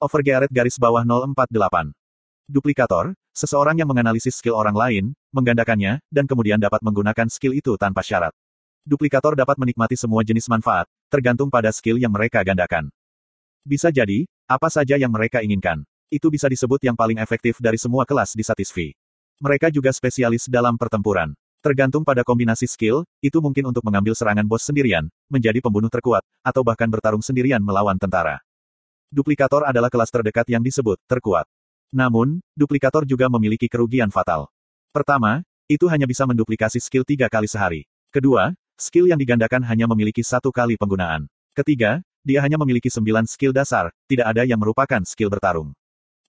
Overgearet garis bawah 048. Duplikator, seseorang yang menganalisis skill orang lain, menggandakannya, dan kemudian dapat menggunakan skill itu tanpa syarat. Duplikator dapat menikmati semua jenis manfaat, tergantung pada skill yang mereka gandakan. Bisa jadi, apa saja yang mereka inginkan. Itu bisa disebut yang paling efektif dari semua kelas di Satisfy. Mereka juga spesialis dalam pertempuran. Tergantung pada kombinasi skill, itu mungkin untuk mengambil serangan bos sendirian, menjadi pembunuh terkuat, atau bahkan bertarung sendirian melawan tentara. Duplikator adalah kelas terdekat yang disebut terkuat. Namun, duplikator juga memiliki kerugian fatal. Pertama, itu hanya bisa menduplikasi skill tiga kali sehari. Kedua, skill yang digandakan hanya memiliki satu kali penggunaan. Ketiga, dia hanya memiliki sembilan skill dasar, tidak ada yang merupakan skill bertarung.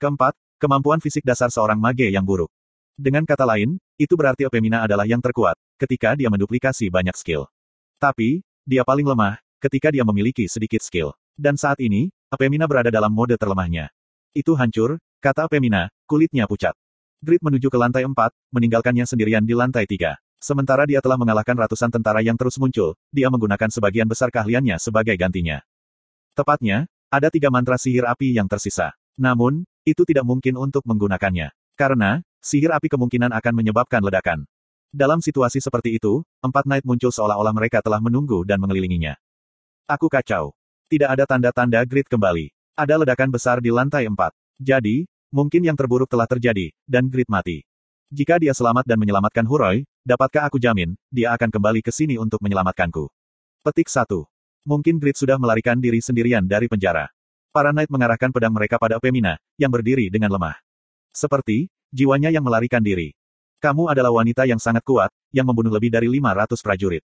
Keempat, kemampuan fisik dasar seorang mage yang buruk. Dengan kata lain, itu berarti Opemina adalah yang terkuat, ketika dia menduplikasi banyak skill. Tapi, dia paling lemah, ketika dia memiliki sedikit skill. Dan saat ini, Opemina berada dalam mode terlemahnya. Itu hancur, kata Pemina, kulitnya pucat. Grid menuju ke lantai 4, meninggalkannya sendirian di lantai 3. Sementara dia telah mengalahkan ratusan tentara yang terus muncul, dia menggunakan sebagian besar keahliannya sebagai gantinya. Tepatnya, ada tiga mantra sihir api yang tersisa. Namun, itu tidak mungkin untuk menggunakannya. Karena, sihir api kemungkinan akan menyebabkan ledakan. Dalam situasi seperti itu, empat Knight muncul seolah-olah mereka telah menunggu dan mengelilinginya. Aku kacau. Tidak ada tanda-tanda grid kembali. Ada ledakan besar di lantai 4. Jadi, mungkin yang terburuk telah terjadi, dan Grid mati. Jika dia selamat dan menyelamatkan Huroy, dapatkah aku jamin, dia akan kembali ke sini untuk menyelamatkanku. Petik 1. Mungkin Grid sudah melarikan diri sendirian dari penjara. Para Knight mengarahkan pedang mereka pada Pemina, yang berdiri dengan lemah. Seperti, jiwanya yang melarikan diri. Kamu adalah wanita yang sangat kuat, yang membunuh lebih dari 500 prajurit.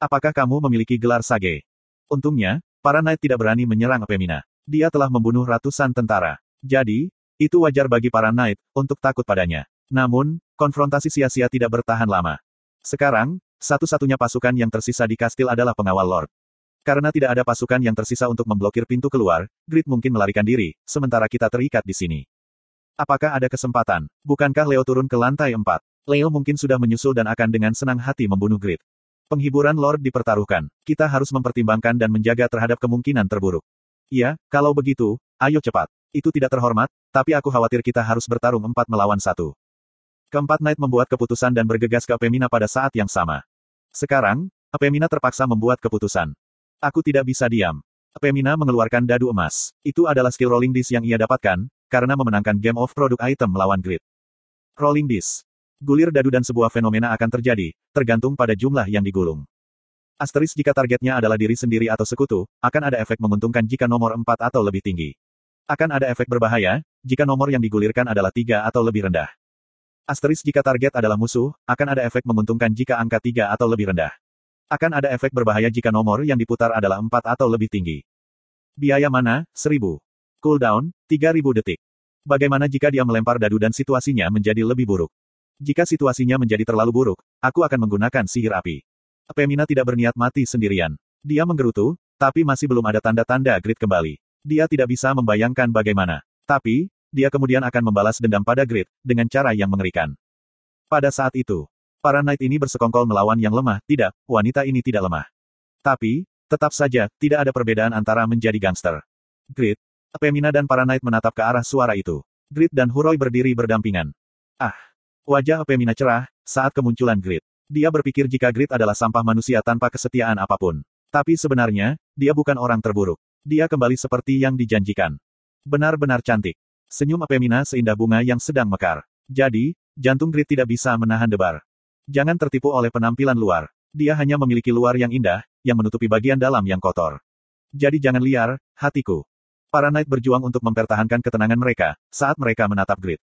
Apakah kamu memiliki gelar Sage? Untungnya, para Knight tidak berani menyerang Pemina. Dia telah membunuh ratusan tentara. Jadi, itu wajar bagi para knight untuk takut padanya. Namun, konfrontasi sia-sia tidak bertahan lama. Sekarang, satu-satunya pasukan yang tersisa di kastil adalah pengawal Lord. Karena tidak ada pasukan yang tersisa untuk memblokir pintu keluar, Grid mungkin melarikan diri, sementara kita terikat di sini. Apakah ada kesempatan? Bukankah Leo turun ke lantai 4? Leo mungkin sudah menyusul dan akan dengan senang hati membunuh Grid. Penghiburan Lord dipertaruhkan. Kita harus mempertimbangkan dan menjaga terhadap kemungkinan terburuk. Iya, kalau begitu, ayo cepat. Itu tidak terhormat, tapi aku khawatir kita harus bertarung empat melawan satu. Keempat Knight membuat keputusan dan bergegas ke Apemina pada saat yang sama. Sekarang, Apemina terpaksa membuat keputusan. Aku tidak bisa diam. Apemina mengeluarkan dadu emas. Itu adalah skill rolling dice yang ia dapatkan, karena memenangkan game of product item melawan grid. Rolling dice. Gulir dadu dan sebuah fenomena akan terjadi, tergantung pada jumlah yang digulung. Asteris jika targetnya adalah diri sendiri atau sekutu, akan ada efek menguntungkan jika nomor 4 atau lebih tinggi. Akan ada efek berbahaya, jika nomor yang digulirkan adalah 3 atau lebih rendah. Asteris jika target adalah musuh, akan ada efek menguntungkan jika angka 3 atau lebih rendah. Akan ada efek berbahaya jika nomor yang diputar adalah 4 atau lebih tinggi. Biaya mana? 1000. Cooldown, 3000 detik. Bagaimana jika dia melempar dadu dan situasinya menjadi lebih buruk? Jika situasinya menjadi terlalu buruk, aku akan menggunakan sihir api. Pemina tidak berniat mati sendirian. Dia menggerutu, tapi masih belum ada tanda-tanda grid kembali. Dia tidak bisa membayangkan bagaimana. Tapi, dia kemudian akan membalas dendam pada grid, dengan cara yang mengerikan. Pada saat itu, para knight ini bersekongkol melawan yang lemah, tidak, wanita ini tidak lemah. Tapi, tetap saja, tidak ada perbedaan antara menjadi gangster. Grid, Pemina dan para knight menatap ke arah suara itu. Grid dan Huroi berdiri berdampingan. Ah! Wajah Pemina cerah, saat kemunculan Grid. Dia berpikir jika Grid adalah sampah manusia tanpa kesetiaan apa pun. Tapi sebenarnya, dia bukan orang terburuk. Dia kembali seperti yang dijanjikan. Benar-benar cantik. Senyum Apemina seindah bunga yang sedang mekar. Jadi, jantung Grid tidak bisa menahan debar. Jangan tertipu oleh penampilan luar. Dia hanya memiliki luar yang indah, yang menutupi bagian dalam yang kotor. Jadi jangan liar, hatiku. Para Knight berjuang untuk mempertahankan ketenangan mereka, saat mereka menatap Grid.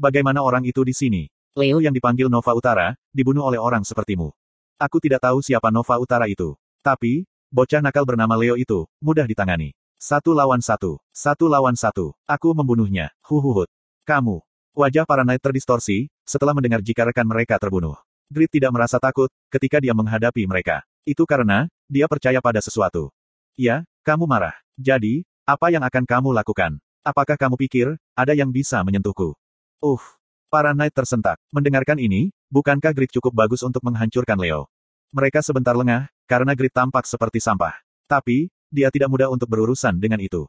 Bagaimana orang itu di sini? Leo yang dipanggil Nova Utara, dibunuh oleh orang sepertimu. Aku tidak tahu siapa Nova Utara itu. Tapi, bocah nakal bernama Leo itu, mudah ditangani. Satu lawan satu. Satu lawan satu. Aku membunuhnya. Huhuhut. Kamu. Wajah para knight terdistorsi, setelah mendengar jika rekan mereka terbunuh. Grid tidak merasa takut, ketika dia menghadapi mereka. Itu karena, dia percaya pada sesuatu. Ya, kamu marah. Jadi, apa yang akan kamu lakukan? Apakah kamu pikir, ada yang bisa menyentuhku? Uh, Para knight tersentak. Mendengarkan ini, bukankah Grid cukup bagus untuk menghancurkan Leo? Mereka sebentar lengah, karena Grid tampak seperti sampah. Tapi, dia tidak mudah untuk berurusan dengan itu.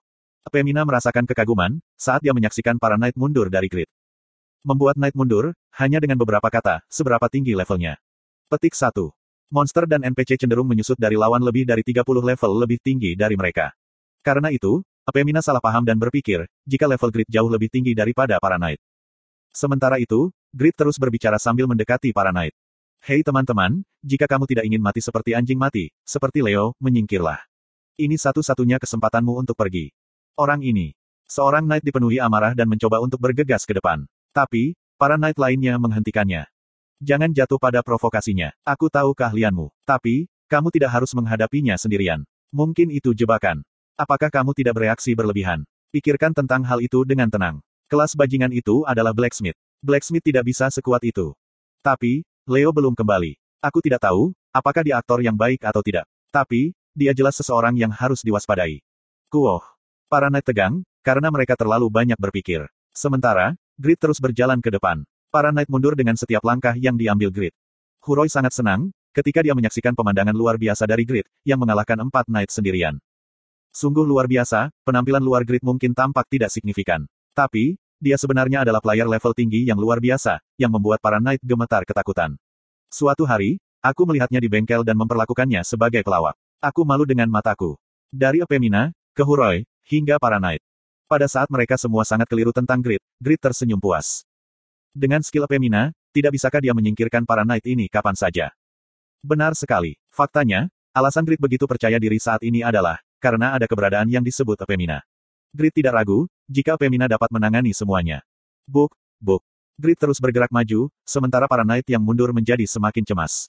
Pemina merasakan kekaguman, saat dia menyaksikan para Knight mundur dari grid. Membuat Knight mundur, hanya dengan beberapa kata, seberapa tinggi levelnya. Petik 1. Monster dan NPC cenderung menyusut dari lawan lebih dari 30 level lebih tinggi dari mereka. Karena itu, Pemina salah paham dan berpikir, jika level grid jauh lebih tinggi daripada para Knight. Sementara itu, Grid terus berbicara sambil mendekati para Knight. Hei teman-teman, jika kamu tidak ingin mati seperti anjing mati, seperti Leo, menyingkirlah. Ini satu-satunya kesempatanmu untuk pergi. Orang ini. Seorang knight dipenuhi amarah dan mencoba untuk bergegas ke depan. Tapi, para knight lainnya menghentikannya. Jangan jatuh pada provokasinya. Aku tahu keahlianmu. Tapi, kamu tidak harus menghadapinya sendirian. Mungkin itu jebakan. Apakah kamu tidak bereaksi berlebihan? Pikirkan tentang hal itu dengan tenang. Kelas bajingan itu adalah blacksmith. Blacksmith tidak bisa sekuat itu. Tapi, Leo belum kembali. Aku tidak tahu, apakah dia aktor yang baik atau tidak. Tapi, dia jelas seseorang yang harus diwaspadai. Kuoh. Para knight tegang, karena mereka terlalu banyak berpikir. Sementara, Grid terus berjalan ke depan. Para knight mundur dengan setiap langkah yang diambil Grid. Huroi sangat senang, ketika dia menyaksikan pemandangan luar biasa dari Grid, yang mengalahkan empat knight sendirian. Sungguh luar biasa, penampilan luar Grid mungkin tampak tidak signifikan. Tapi, dia sebenarnya adalah player level tinggi yang luar biasa, yang membuat para knight gemetar ketakutan. Suatu hari, aku melihatnya di bengkel dan memperlakukannya sebagai pelawak. Aku malu dengan mataku. Dari Epemina, ke Huroi, hingga para knight. Pada saat mereka semua sangat keliru tentang Grid, Grid tersenyum puas. Dengan skill Pemina, tidak bisakah dia menyingkirkan para knight ini kapan saja? Benar sekali. Faktanya, alasan Grid begitu percaya diri saat ini adalah, karena ada keberadaan yang disebut Pemina. Grid tidak ragu, jika Pemina dapat menangani semuanya. Buk, buk. Grid terus bergerak maju, sementara para knight yang mundur menjadi semakin cemas.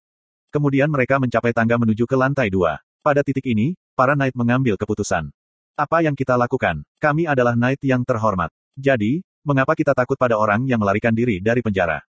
Kemudian mereka mencapai tangga menuju ke lantai dua. Pada titik ini, para knight mengambil keputusan. Apa yang kita lakukan? Kami adalah knight yang terhormat. Jadi, mengapa kita takut pada orang yang melarikan diri dari penjara?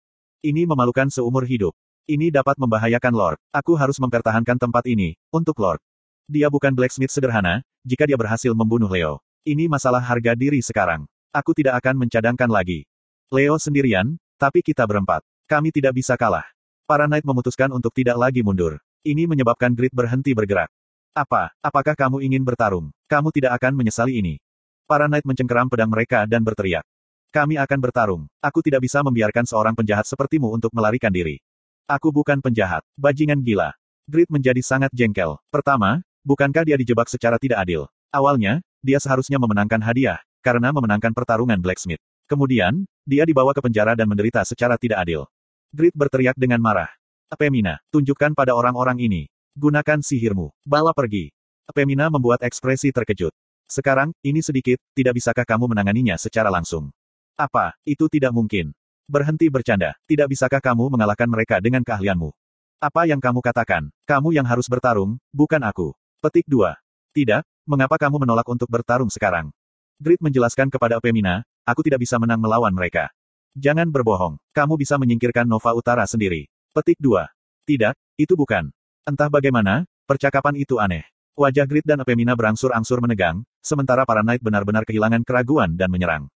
Ini memalukan seumur hidup. Ini dapat membahayakan Lord. Aku harus mempertahankan tempat ini, untuk Lord. Dia bukan blacksmith sederhana, jika dia berhasil membunuh Leo. Ini masalah harga diri sekarang. Aku tidak akan mencadangkan lagi. Leo sendirian, tapi kita berempat. Kami tidak bisa kalah. Para knight memutuskan untuk tidak lagi mundur. Ini menyebabkan Grid berhenti bergerak. Apa? Apakah kamu ingin bertarung? Kamu tidak akan menyesali ini. Para knight mencengkeram pedang mereka dan berteriak. Kami akan bertarung. Aku tidak bisa membiarkan seorang penjahat sepertimu untuk melarikan diri. Aku bukan penjahat. Bajingan gila. Grid menjadi sangat jengkel. Pertama, bukankah dia dijebak secara tidak adil? Awalnya, dia seharusnya memenangkan hadiah, karena memenangkan pertarungan Blacksmith. Kemudian, dia dibawa ke penjara dan menderita secara tidak adil. Grid berteriak dengan marah. Pemina, tunjukkan pada orang-orang ini, Gunakan sihirmu. Bala pergi. Pemina membuat ekspresi terkejut. Sekarang, ini sedikit, tidak bisakah kamu menanganinya secara langsung? Apa, itu tidak mungkin. Berhenti bercanda, tidak bisakah kamu mengalahkan mereka dengan keahlianmu? Apa yang kamu katakan? Kamu yang harus bertarung, bukan aku. Petik 2. Tidak, mengapa kamu menolak untuk bertarung sekarang? Grid menjelaskan kepada Pemina, aku tidak bisa menang melawan mereka. Jangan berbohong, kamu bisa menyingkirkan Nova Utara sendiri. Petik 2. Tidak, itu bukan. Entah bagaimana, percakapan itu aneh. Wajah Grid dan Epemina berangsur-angsur menegang, sementara para Knight benar-benar kehilangan keraguan dan menyerang.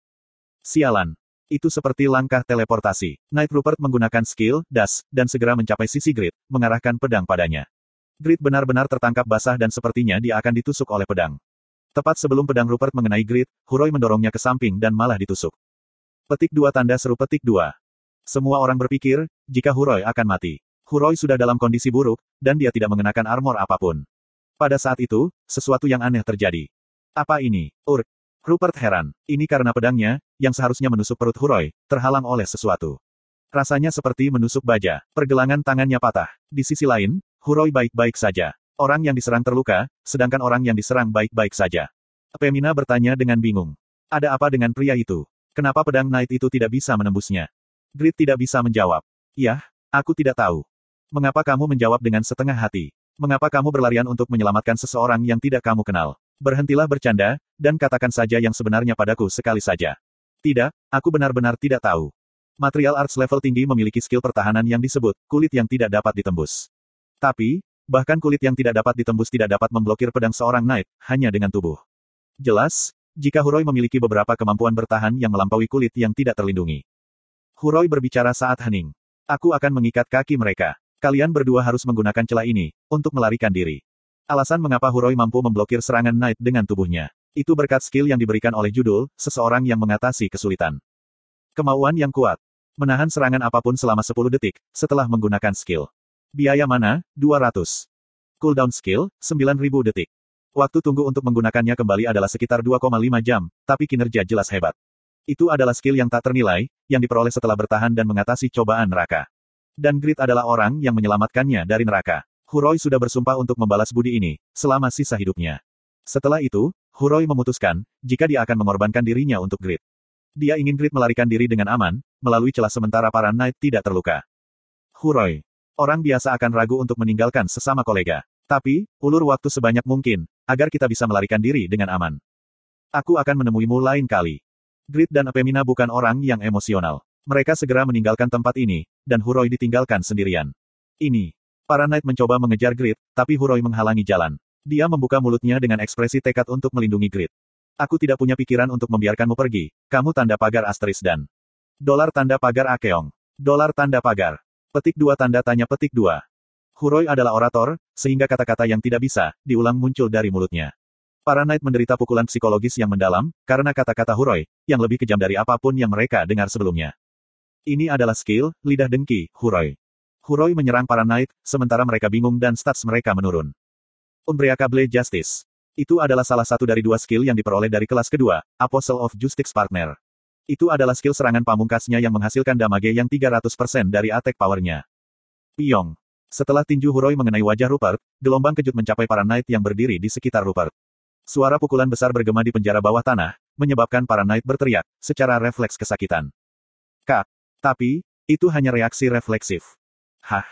Sialan. Itu seperti langkah teleportasi. Knight Rupert menggunakan skill, das, dan segera mencapai sisi Grid, mengarahkan pedang padanya. Grid benar-benar tertangkap basah dan sepertinya dia akan ditusuk oleh pedang. Tepat sebelum pedang Rupert mengenai Grid, Huroi mendorongnya ke samping dan malah ditusuk. Petik dua tanda seru petik dua. Semua orang berpikir, jika Huroi akan mati. Huroi sudah dalam kondisi buruk, dan dia tidak mengenakan armor apa pun. Pada saat itu, sesuatu yang aneh terjadi. Apa ini? Urk. Rupert heran. Ini karena pedangnya, yang seharusnya menusuk perut Huroi, terhalang oleh sesuatu. Rasanya seperti menusuk baja. Pergelangan tangannya patah. Di sisi lain, Huroi baik-baik saja. Orang yang diserang terluka, sedangkan orang yang diserang baik-baik saja. Pemina bertanya dengan bingung. Ada apa dengan pria itu? Kenapa pedang Knight itu tidak bisa menembusnya? Grid tidak bisa menjawab. Yah, aku tidak tahu. Mengapa kamu menjawab dengan setengah hati? Mengapa kamu berlarian untuk menyelamatkan seseorang yang tidak kamu kenal? Berhentilah bercanda, dan katakan saja yang sebenarnya padaku sekali saja. Tidak, aku benar-benar tidak tahu. Material arts level tinggi memiliki skill pertahanan yang disebut, kulit yang tidak dapat ditembus. Tapi, bahkan kulit yang tidak dapat ditembus tidak dapat memblokir pedang seorang knight, hanya dengan tubuh. Jelas, jika Huroi memiliki beberapa kemampuan bertahan yang melampaui kulit yang tidak terlindungi. Huroi berbicara saat hening. Aku akan mengikat kaki mereka. Kalian berdua harus menggunakan celah ini, untuk melarikan diri. Alasan mengapa Huroi mampu memblokir serangan Knight dengan tubuhnya. Itu berkat skill yang diberikan oleh judul, seseorang yang mengatasi kesulitan. Kemauan yang kuat. Menahan serangan apa pun selama 10 detik, setelah menggunakan skill. Biaya mana? 200. Cooldown skill, 9000 detik. Waktu tunggu untuk menggunakannya kembali adalah sekitar 2,5 jam, tapi kinerja jelas hebat. Itu adalah skill yang tak ternilai, yang diperoleh setelah bertahan dan mengatasi cobaan neraka. Dan Grit adalah orang yang menyelamatkannya dari neraka. Huroi sudah bersumpah untuk membalas budi ini, selama sisa hidupnya. Setelah itu, Huroi memutuskan, jika dia akan mengorbankan dirinya untuk Grit. Dia ingin Grit melarikan diri dengan aman, melalui celah sementara para Knight tidak terluka. Huroi. Orang biasa akan ragu untuk meninggalkan sesama kolega. Tapi, ulur waktu sebanyak mungkin, agar kita bisa melarikan diri dengan aman. Aku akan menemuimu lain kali. Grit dan Epemina bukan orang yang emosional. Mereka segera meninggalkan tempat ini, dan Huroi ditinggalkan sendirian. Ini. Para Knight mencoba mengejar Grit, tapi Huroi menghalangi jalan. Dia membuka mulutnya dengan ekspresi tekad untuk melindungi Grid. Aku tidak punya pikiran untuk membiarkanmu pergi. Kamu tanda pagar asteris dan dolar tanda pagar Akeong. Dolar tanda pagar. Petik dua tanda tanya petik dua. Huroi adalah orator, sehingga kata-kata yang tidak bisa, diulang muncul dari mulutnya. Para Knight menderita pukulan psikologis yang mendalam, karena kata-kata Huroi, yang lebih kejam dari apa pun yang mereka dengar sebelumnya. Ini adalah skill, lidah dengki, Huroi. Huroi menyerang para Knight, sementara mereka bingung dan stats mereka menurun. Umbriaka Blade Justice. Itu adalah salah satu dari dua skill yang diperoleh dari kelas kedua, Apostle of Justice Partner. Itu adalah skill serangan pamungkasnya yang menghasilkan damage yang 300% dari attack powernya. Piong. Setelah tinju Huroi mengenai wajah Rupert, gelombang kejut mencapai para knight yang berdiri di sekitar Rupert. Suara pukulan besar bergema di penjara bawah tanah, menyebabkan para knight berteriak, secara refleks kesakitan. Kak. Tapi, itu hanya reaksi refleksif. Hah.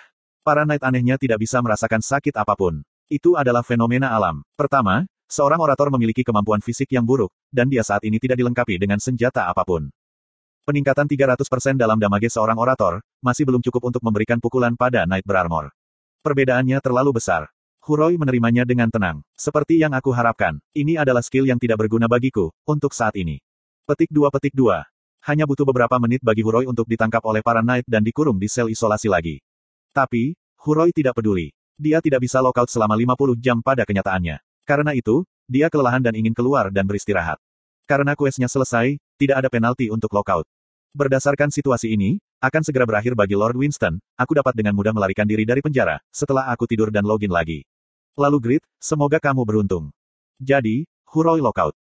Para knight anehnya tidak bisa merasakan sakit apa pun. Itu adalah fenomena alam. Pertama, seorang orator memiliki kemampuan fisik yang buruk, dan dia saat ini tidak dilengkapi dengan senjata apa pun. Peningkatan 300% dalam damage seorang orator, masih belum cukup untuk memberikan pukulan pada Knight Berarmor. Perbedaannya terlalu besar. Huroi menerimanya dengan tenang. Seperti yang aku harapkan, ini adalah skill yang tidak berguna bagiku, untuk saat ini. Petik 2 Petik 2. Hanya butuh beberapa menit bagi Huroi untuk ditangkap oleh para Knight dan dikurung di sel isolasi lagi. Tapi, Huroi tidak peduli. Dia tidak bisa lockout selama 50 jam pada kenyataannya. Karena itu, dia kelelahan dan ingin keluar dan beristirahat. Karena kuesnya selesai, tidak ada penalti untuk lockout. Berdasarkan situasi ini, akan segera berakhir bagi Lord Winston, aku dapat dengan mudah melarikan diri dari penjara, setelah aku tidur dan login lagi. Lalu Grit, semoga kamu beruntung. Jadi, Huroi lockout.